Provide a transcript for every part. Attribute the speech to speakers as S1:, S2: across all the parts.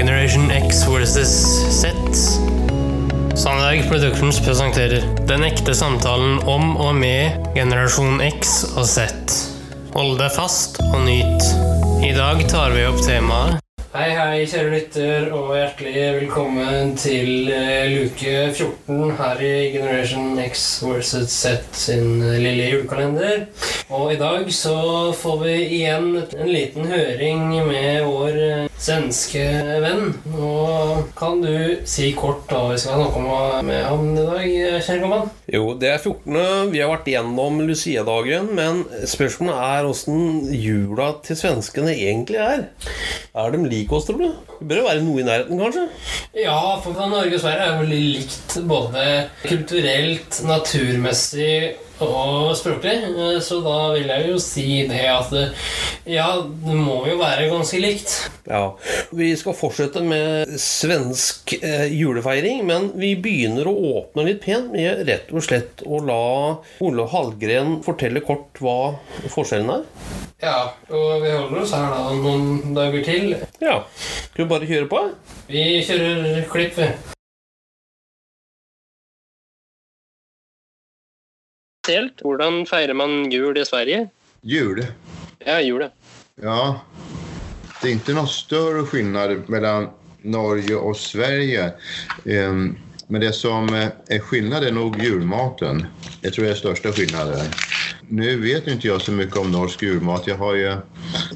S1: Generation X versus Z. Sandberg Productions presenterer Den ekte samtalen om og med generasjon X og Z. Hold deg fast og nyt. I dag tar vi opp temaet Hei, hei, kjære lytter, og hjertelig velkommen til eh, luke 14 her i Generation X versus Z sin eh, lille julekalender. Og i dag så får vi igjen en liten høring med vår eh, svenske venn. Og kan du si kort da vi skal snakke om med ham i dag, kjære kommann?
S2: Jo, det er 14. Vi har vært igjennom Lucia-dagen, men spørsmålet er åssen jula til svenskene egentlig er. Er de like oss, tror du? Det bør jo være noe i nærheten, kanskje?
S1: Ja, for Norge og Sverige er veldig likt både kulturelt, naturmessig og språklig. Eh, Så da vil jeg jo si det at det- ja, det må jo være ganske likt.
S2: Ja. Vi skal fortsette med svensk eh, julefeiring, men vi begynner å åpne litt pent med rett og slett å la Ole Hallgren fortelle kort hva forskjellen er.
S1: Ja, og vi holder oss her da noen dager til.
S2: Ja. Skal vi bare kjøre på?
S1: Vi kjører klipp, vi. Hvordan feirer man jul i Sverige?
S3: Jul?
S1: Ja, jul, ja.
S3: Det er ikke noe større skillnad mellom Norge og Sverige. Um, Men det som er är skillnad er nog julmaten. Jeg tror det er största skillnaden. Nu vet inte jag så mycket om norsk julmat. Jeg har ju,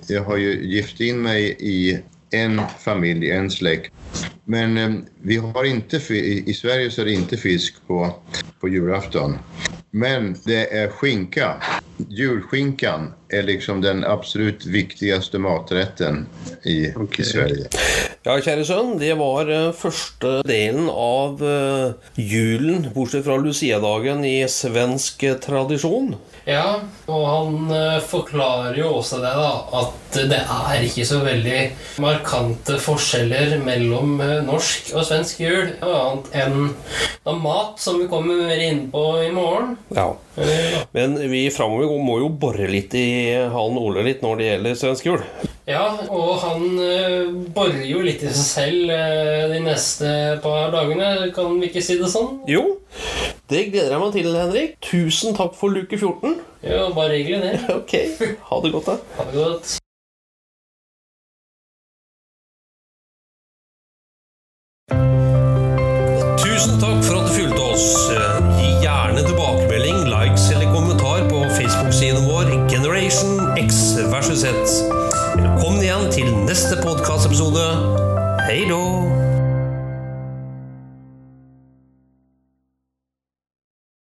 S3: jag har ju gift in mig i en familj, en släkt. Men eh, vi har inte, i- i Sverige så är det inte fisk på, på julafton. Men det är skinka. Julskinkan är liksom den absolutt viktigste matretten i, i Sverige.
S2: Ja, kjære sønn, det var eh, første delen av eh, julen, bortsett fra Lucia-dagen i svensk tradisjon.
S1: Ja, og han eh, forklarer jo også det, da, at det er ikke så veldig markante forskjeller mellom norsk og svensk jul, annet enn mat, som vi kommer mer inn på i morgen.
S2: Ja. Men vi framover må jo bore litt i han Ole litt når det gjelder svensk jul.
S1: Ja, og han eh, borer jo litt i seg selv eh, de neste par dagene, kan vi ikke si det sånn?
S2: Jo, det gleder jeg meg til, Henrik. Tusen takk for luke 14.
S1: Ja, bare hyggelig det.
S2: Ok, ha det godt, da.
S1: Ha det godt.
S2: Tusen takk for at Generation X versus Z. Velkommen igjen til neste podkastepisode. Hei då!